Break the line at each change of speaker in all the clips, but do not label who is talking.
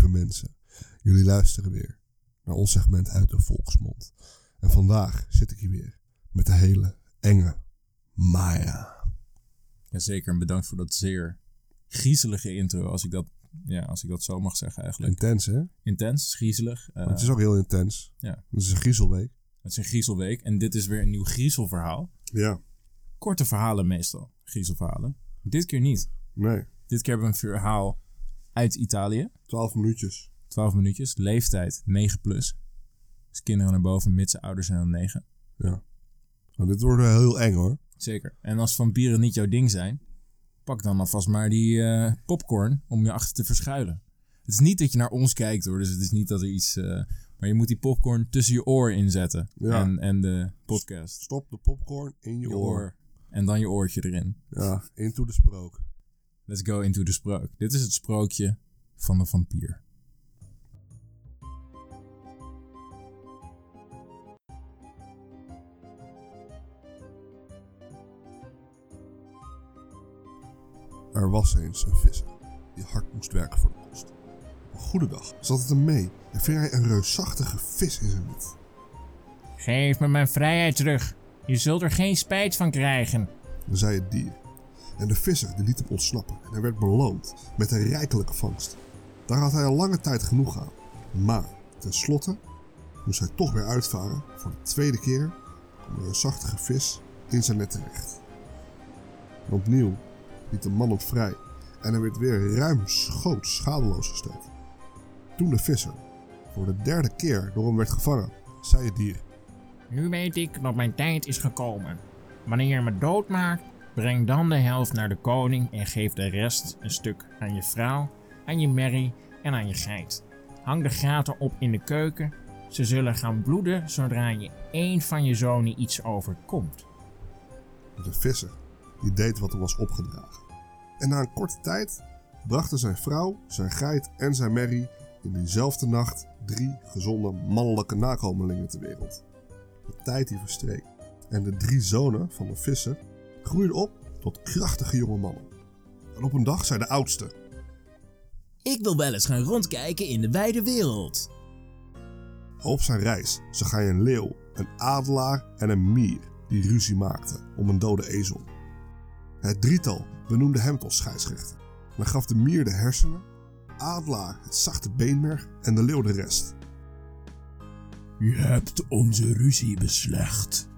lieve mensen. Jullie luisteren weer naar ons segment uit de volksmond. En vandaag zit ik hier weer met de hele enge Maya.
Jazeker, en bedankt voor dat zeer griezelige intro, als ik dat, ja, als ik dat zo mag zeggen eigenlijk.
Intens, hè?
Intens, griezelig. eh,
het is ook heel intens.
ja.
Het is een griezelweek.
Het is een griezelweek en dit is weer een nieuw griezelverhaal.
Ja.
Korte verhalen meestal, griezelverhalen. Dit keer niet.
Nee,
Dit keer hebben we een verhaal uit Italië.
12 minuutjes.
12 minuutjes, leeftijd 9 plus. Dus kinderen naar boven, mits ze ouder zijn dan 9.
Ja. Maar dit wordt wel heel eng hoor.
Zeker. En als vampieren niet jouw ding zijn, pak dan alvast maar die eh, popcorn om je achter te verschuilen. Het is niet dat je naar ons kijkt hoor, dus het is niet dat er iets... eh, maar je moet die popcorn tussen je oor inzetten.
Ja.
En, en de podcast.
Stop de popcorn in je,
Je
oor.
oor. En dan je oortje erin.
Ja, into de sprook.
Let's go into the sprook. Dit is het sprookje van de vampier.
Er was eens een visser die hard moest werken voor de kost. Op een goede dag zat het hem mee en ving hij een reusachtige vis in zijn net.
Geef me mijn vrijheid terug. Je zult er geen spijt van krijgen.
Zei het dier. En de visser die liet hem ontsnappen en hij werd beloond met een rijkelijke vangst. Daar had hij al lange tijd genoeg aan. Maar tenslotte moest hij toch weer uitvaren. Voor de tweede keer kwam de reusachtige vis in zijn net terecht. Opnieuw liet de man hem vrij en hij werd weer ruimschoots schadeloos gesteld. Toen de visser voor de derde keer door hem werd gevangen, zei het dier.
Nu weet ik dat mijn tijd is gekomen. Wanneer je me doodmaakt, breng dan de helft naar de koning en geef de rest een stuk aan je vrouw, aan je merrie en aan je geit. Hang de gaten op in de keuken. Ze zullen gaan bloeden zodra je één van je zonen iets overkomt.
De visser die deed wat hem was opgedragen. En na een korte tijd brachten zijn vrouw, zijn geit en zijn merrie in diezelfde nacht drie gezonde mannelijke nakomelingen ter wereld. De tijd die verstreek en de drie zonen van de visser groeiden op tot krachtige jonge mannen. En op een dag zei de oudste,
Ik wil wel eens gaan rondkijken in de wijde wereld.
Op zijn reis zag hij een leeuw, een adelaar en een mier die ruzie maakten om een dode ezel. Het drietal benoemde hem tot scheidsrechter. Men gaf de mier de hersenen, adelaar het zachte beenmerg en de leeuw de rest,
Je hebt onze ruzie beslecht.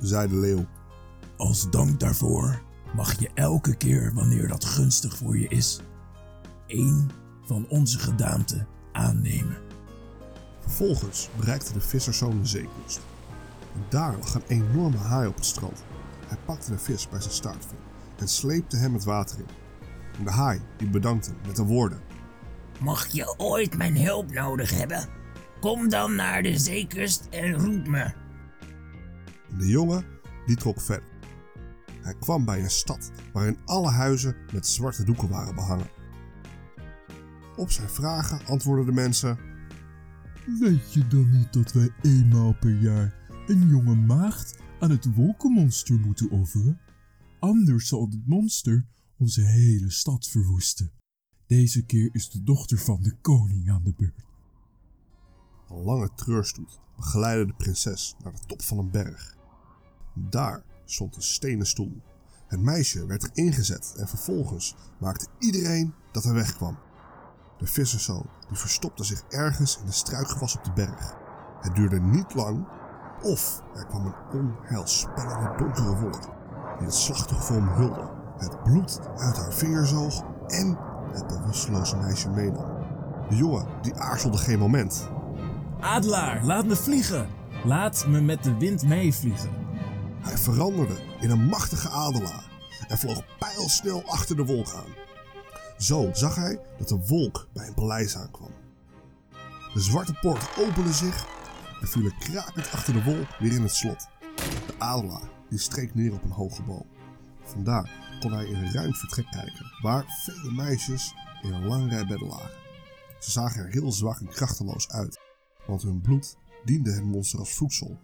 zei de leeuw.
Als dank daarvoor mag je elke keer wanneer dat gunstig voor je is, één van onze gedaanten aannemen.
Vervolgens bereikte de visserszoon de zeekust. En daar lag een enorme haai op het strand. Hij pakte de vis bij zijn staartvin en sleepte hem het water in. En de haai die bedankte hem met de woorden.
Mocht je ooit mijn hulp nodig hebben, kom dan naar de zeekust en roep me.
En de jongen die trok verder. Hij kwam bij een stad waarin alle huizen met zwarte doeken waren behangen. Op zijn vragen antwoordden de mensen:
Weet je dan niet dat wij eenmaal per jaar een jonge maagd aan het wolkenmonster moeten offeren? Anders zal het monster onze hele stad verwoesten. Deze keer is de dochter van de koning aan de beurt.
Een lange treurstoet begeleidde de prinses naar de top van een berg. Daar stond een stenen stoel. Het meisje werd erin gezet en vervolgens maakte iedereen dat hij wegkwam. De visserszoon die verstopte zich ergens in de struikgewas op de berg. Het duurde niet lang of er kwam een onheilspellende donkere wolk die het slachtoffer omhulde, het bloed uit haar vingers zoog en het bewusteloze meisje meenam. De jongen die aarzelde geen moment.
Adelaar, laat me vliegen. Laat me met de wind meevliegen.
Hij veranderde in een machtige adelaar en vloog pijlsnel achter de wolk aan. Zo zag hij dat de wolk bij een paleis aankwam. De zwarte poort opende zich en vielen krakend achter de wolk weer in het slot. De adelaar die streek neer op een hoge boom. Vandaar kon hij in een ruim vertrek kijken, waar vele meisjes in een lange rij bedden lagen. Ze zagen er heel zwak en krachteloos uit, want hun bloed diende het monster als voedsel.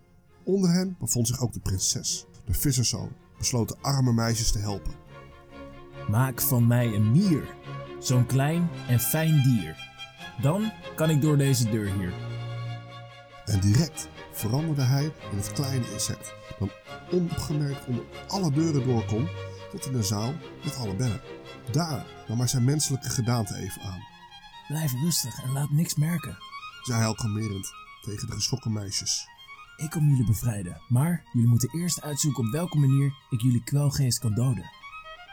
Onder hen bevond zich ook de prinses. De visserszoon besloot de arme meisjes te helpen.
Maak van mij een mier. Zo'n klein en fijn dier. Dan kan ik door deze deur hier.
En direct veranderde hij in het kleine insect, dat onopgemerkt onder alle deuren doorkom tot in de zaal met alle bedden. Daar nam hij zijn menselijke gedaante even aan,
Blijf rustig en laat niks merken.
zei hij al kalmerend tegen de geschrokken meisjes.
Ik kom jullie bevrijden, maar jullie moeten eerst uitzoeken op welke manier ik jullie kwelgeest kan doden.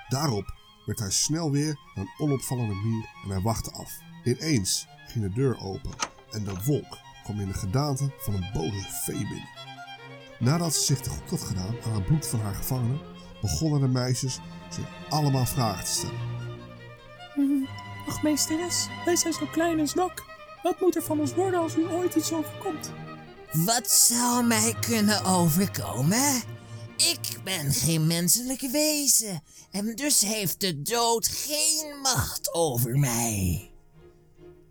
Daarop werd hij snel weer een onopvallende mier en hij wachtte af. Ineens ging de deur open en de wolk kwam in de gedaante van een boze vee binnen. Nadat ze zich te goed had gedaan aan het bloed van haar gevangenen, begonnen de meisjes zich allemaal vragen te stellen.
Ach, meesteres, wij zijn zo klein en zwak. Wat moet er van ons worden als u ooit iets overkomt?
Wat zou mij kunnen overkomen? Ik ben geen menselijk wezen en dus heeft de dood geen macht over mij.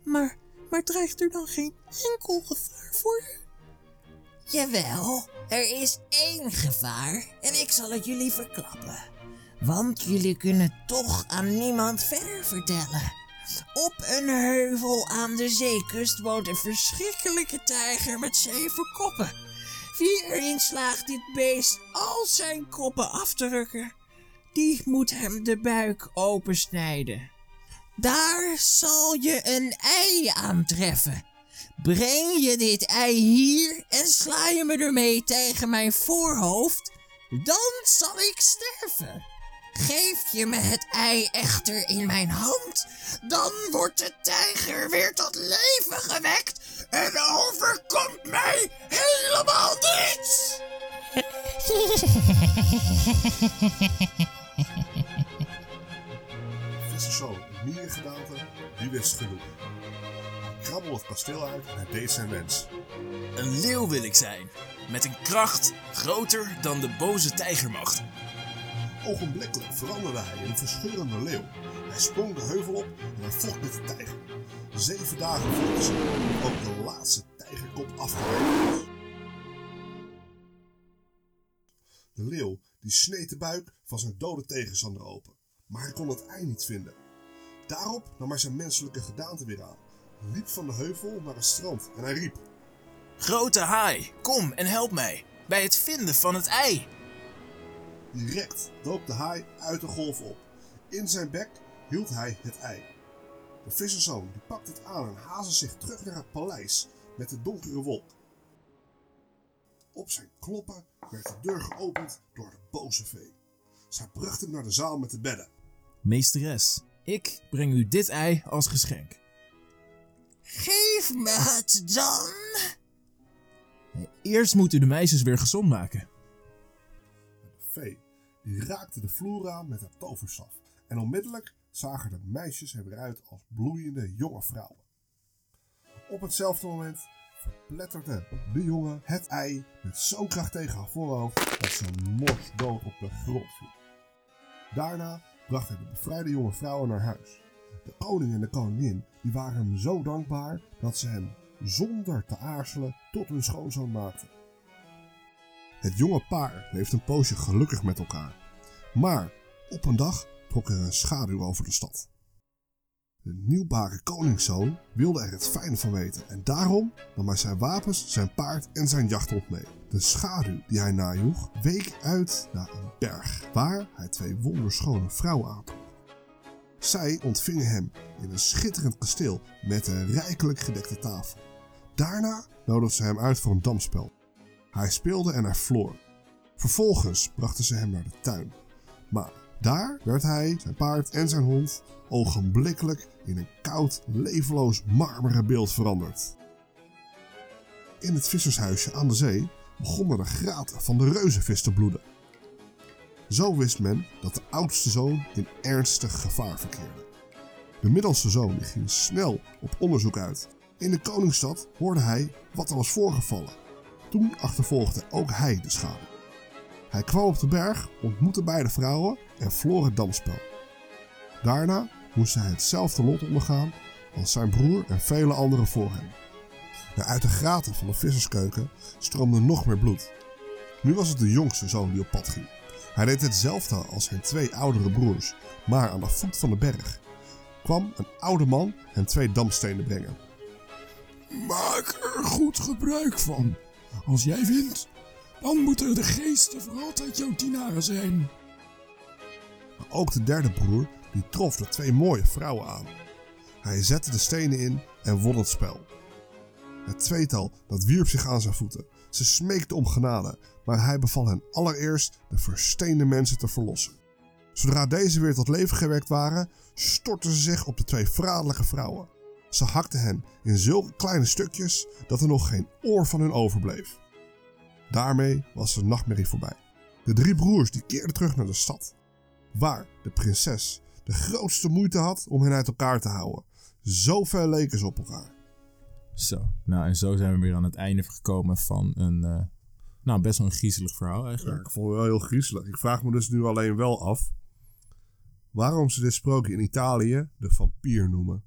Maar, maar dreigt er dan geen enkel gevaar voor?
Jawel, er is één gevaar en ik zal het jullie verklappen. Want jullie kunnen toch aan niemand verder vertellen. Op een heuvel aan de zeekust woont een verschrikkelijke tijger met zeven koppen. Wie erin slaagt dit beest al zijn koppen af te rukken, die moet hem de buik opensnijden. Daar zal je een ei aantreffen. Breng je dit ei hier en sla je me ermee tegen mijn voorhoofd, dan zal ik sterven. Geef je me het ei echter in mijn hand, dan wordt de tijger weer tot leven gewekt en overkomt mij helemaal niets.
Visserzoon in mierengedaante, die wist genoeg. Hij krabbelde het kasteel uit en hij deed zijn wens.
Een leeuw wil ik zijn, met een kracht groter dan de boze tijgermacht.
Ogenblikkelijk veranderde hij in een verscheurende leeuw. Hij sprong de heuvel op en hij vocht met de tijger. Zeven dagen vochten ze, ook de laatste tijgerkop afgewerkt. De leeuw die sneed de buik van zijn dode tegenstander open, maar hij kon het ei niet vinden. Daarop nam hij zijn menselijke gedaante weer aan, liep van de heuvel naar het strand en hij riep:
Grote haai, kom en help mij bij het vinden van het ei.
Direct dook de haai uit de golf op. In zijn bek hield hij het ei. De visserzoon die pakte het aan en haasde zich terug naar het paleis met de donkere wolk. Op zijn kloppen werd de deur geopend door de boze vee. Zij bracht hem naar de zaal met de bedden.
Meesteres, ik breng u dit ei als geschenk.
Geef me het dan.
Eerst moet u de meisjes weer gezond maken.
Die raakte de vloer aan met haar toverstaf. En onmiddellijk zagen de meisjes uit als bloeiende jonge vrouwen. Op hetzelfde moment verpletterde de jongen het ei met zo'n kracht tegen haar voorhoofd dat ze morsdood op de grond viel. Daarna bracht hij de bevrijde jonge vrouwen naar huis. De koning en de koningin die waren hem zo dankbaar dat ze hem zonder te aarzelen tot hun schoonzoon maakten. Het jonge paar leefde een poosje gelukkig met elkaar. Maar op een dag trok er een schaduw over de stad. De nieuwbare koningszoon wilde er het fijne van weten en daarom nam hij zijn wapens, zijn paard en zijn jachthond mee. De schaduw die hij najoeg week uit naar een berg waar hij twee wonderschone vrouwen aantrof. Zij ontvingen hem in een schitterend kasteel met een rijkelijk gedekte tafel. Daarna nodigden ze hem uit voor een damspel. Hij speelde en hij verloor. Vervolgens brachten ze hem naar de tuin. Maar daar werd hij, zijn paard en zijn hond ogenblikkelijk in een koud, levenloos marmeren beeld veranderd. In het vissershuisje aan de zee begonnen de graten van de reuzenvis te bloeden. Zo wist men dat de oudste zoon in ernstig gevaar verkeerde. De middelste zoon ging snel op onderzoek uit. In de koningsstad hoorde hij wat er was voorgevallen. Toen achtervolgde ook hij de schade. Hij kwam op de berg, ontmoette beide vrouwen en verloor het damspel. Daarna moest hij hetzelfde lot ondergaan als zijn broer en vele anderen voor hem. En uit de graten van de visserskeuken stroomde nog meer bloed. Nu was het de jongste zoon die op pad ging. Hij deed hetzelfde als zijn twee oudere broers, maar aan de voet van de berg kwam een oude man hen twee damstenen brengen.
Maak er goed gebruik van. Als jij wint, dan moeten de geesten voor altijd jouw dienaren zijn.
Maar ook de derde broer die trof de twee mooie vrouwen aan. Hij zette de stenen in en won het spel. Het tweetal dat wierp zich aan zijn voeten. Ze smeekten om genade, maar hij beval hen allereerst de versteende mensen te verlossen. Zodra deze weer tot leven gewekt waren, stortten ze zich op de twee verraderlijke vrouwen. Ze hakten hen in zulke kleine stukjes dat er nog geen oor van hun overbleef. Daarmee was de nachtmerrie voorbij. De drie broers die keerden terug naar de stad, waar de prinses de grootste moeite had om hen uit elkaar te houden. Zo ver leken ze op elkaar.
Zo. Nou, en zo zijn we weer aan het einde gekomen van een... eh, nou, best wel een griezelig verhaal
Ja,
eigenlijk.
ik vond het wel heel griezelig. Ik vraag me dus nu alleen wel af waarom ze dit sprookje in Italië de vampier noemen.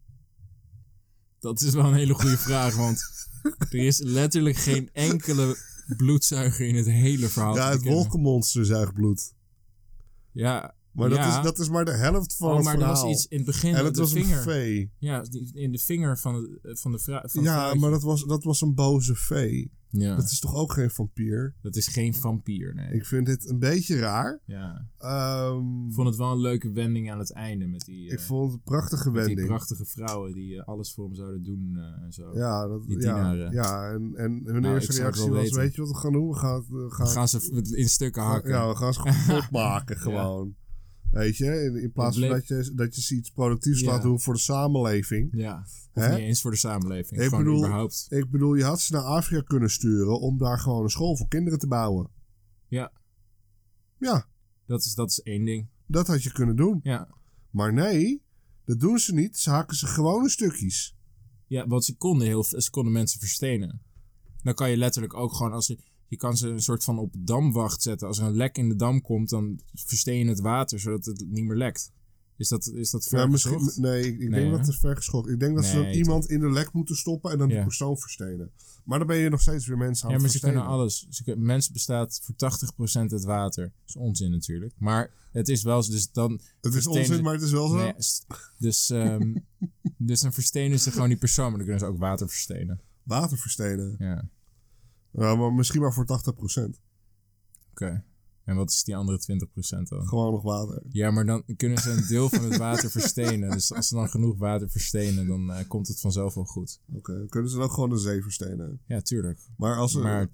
Dat is wel een hele goede vraag, want er is letterlijk geen enkele bloedzuiger in het hele verhaal.
Ja, het wolkenmonster zuigt bloed.
Ja,
Maar dat, is, dat is maar de helft van
oh,
het
maar er
verhaal.
was iets in het begin.
en het
de
was
vinger.
een vee.
Ja, in de vinger van de, van de vrouw.
Ja,
vrouwtje.
maar dat was, dat was een boze vee.
Ja,
Dat is toch ook geen vampier?
dat is geen vampier, nee.
Ik vind dit een beetje raar.
ja.
Ehm,
Ik vond het wel een leuke wending aan het einde met die, eh,
ik vond het een prachtige
met die
wending.
prachtige vrouwen die eh, alles voor hem zouden doen eh, en zo.
Ja, dat,
Die
ja, ja, en, en hun
Nou,
eerste reactie was,
weten.
weet je wat we gaan doen? We gaan, we gaan,
ze in stukken hakken.
Ja, we gaan ze kapot maken gewoon. Weet je, in, in plaats van dat je, dat je ze iets productiefs
Ja.
laat doen voor de samenleving.
Ja, of
Hè?
niet eens voor de samenleving.
Ik bedoel-
überhaupt.
Ik bedoel, je had ze naar Afrika kunnen sturen om daar gewoon een school voor kinderen te bouwen.
Ja.
Ja,
Dat is, dat is één ding.
dat had je kunnen doen.
Ja.
Maar nee, dat doen ze niet. Ze hakken ze gewoon in stukjes.
Ja, want ze konden, heel, ze konden mensen verstenen. Dan kan je letterlijk ook gewoon, als je, je kan ze een soort van op damwacht zetten. Als er een lek in de dam komt, dan versteen je het water, zodat het niet meer lekt. Is dat, is dat ver
Ja, misschien, nee, ik, ik
Nee,
denk dat het is vergeschokt. Ik denk dat ze dan iemand in de lek moeten stoppen en dan die
Ja.
persoon verstenen. Maar dan ben je nog steeds weer mensen aan
Ja, maar
het
ze
verstenen.
kunnen alles. Ze kunnen, mensen bestaat voor 80% uit water. Dat is onzin natuurlijk. Maar het is wel zo, dus dan...
Het is onzin,
ze-
maar het is wel zo.
Nee, dus, ehm, dus dan verstenen ze gewoon die persoon, maar dan kunnen ze ook water verstenen.
Water verstenen.
Ja,
Ja, maar misschien maar voor 80%.
oké. En wat is die andere 20% dan?
Gewoon nog water.
Ja, maar dan kunnen ze een deel van het water verstenen. Dus als ze dan genoeg water verstenen, dan eh, komt het vanzelf wel goed.
Oké, dan kunnen ze dan gewoon de zee verstenen.
Ja, tuurlijk.
Maar, als ze,
Maar 80%.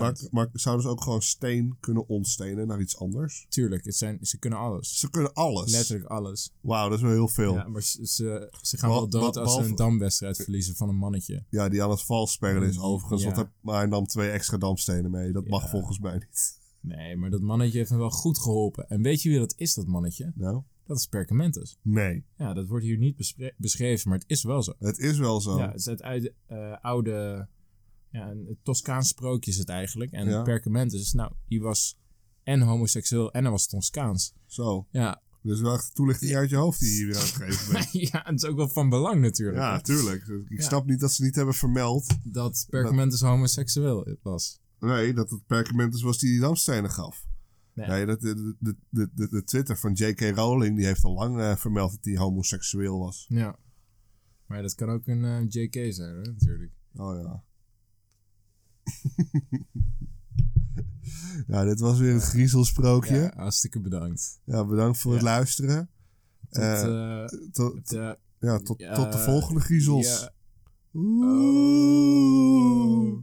maar, maar zouden ze ook gewoon steen kunnen ontstenen naar iets anders?
Tuurlijk, het zijn, ze kunnen alles.
Ze kunnen alles.
Letterlijk alles.
Wauw, dat is wel heel veel.
Ja,
Ja,
maar ze, ze, ze gaan wel dood als ze een damwedstrijd verliezen van een mannetje.
die aan het vals spelen is
Ja.
overigens. Want hij- maar hij nam twee extra damstenen mee. Dat mag
Ja.
volgens mij niet.
Nee, maar dat mannetje heeft hem wel goed geholpen. En weet je wie dat is, dat mannetje?
Nou?
Dat is Perkamentus.
Nee.
Ja, dat wordt hier niet beschreven, maar het is wel zo.
Het is wel zo.
Ja, het is uit uit, eh, oude... Ja, Toscaans sprookje is het eigenlijk. En
Ja.
Perkamentus, nou, die was en homoseksueel en hij was Toscaans.
Zo.
Ja.
Dus wel echt toelichting uit je hoofd die je hier weer aan het geven bent.
ja, het is ook wel van belang natuurlijk.
Ja, tuurlijk. Ik
Ja.
snap niet dat ze niet hebben vermeld.
Dat Perkamentus homoseksueel was.
Nee, dat het perkament was die die damstenen gaf.
Nee.
Nee, dat, de, de, de, de, de Twitter van J.K. Rowling die heeft al lang eh, vermeld dat hij homoseksueel was.
Ja. Maar dat kan ook een eh, JK zijn, hè, natuurlijk.
Oh ja. ja, dit was weer een griezelsprookje.
Ja,
Ja,
hartstikke bedankt.
bedankt voor het
Ja.
luisteren.
Tot,
Eh,
eh,
tot,
tot,
ja, tot,
ja,
tot de volgende griezels.
ja.
Oeh.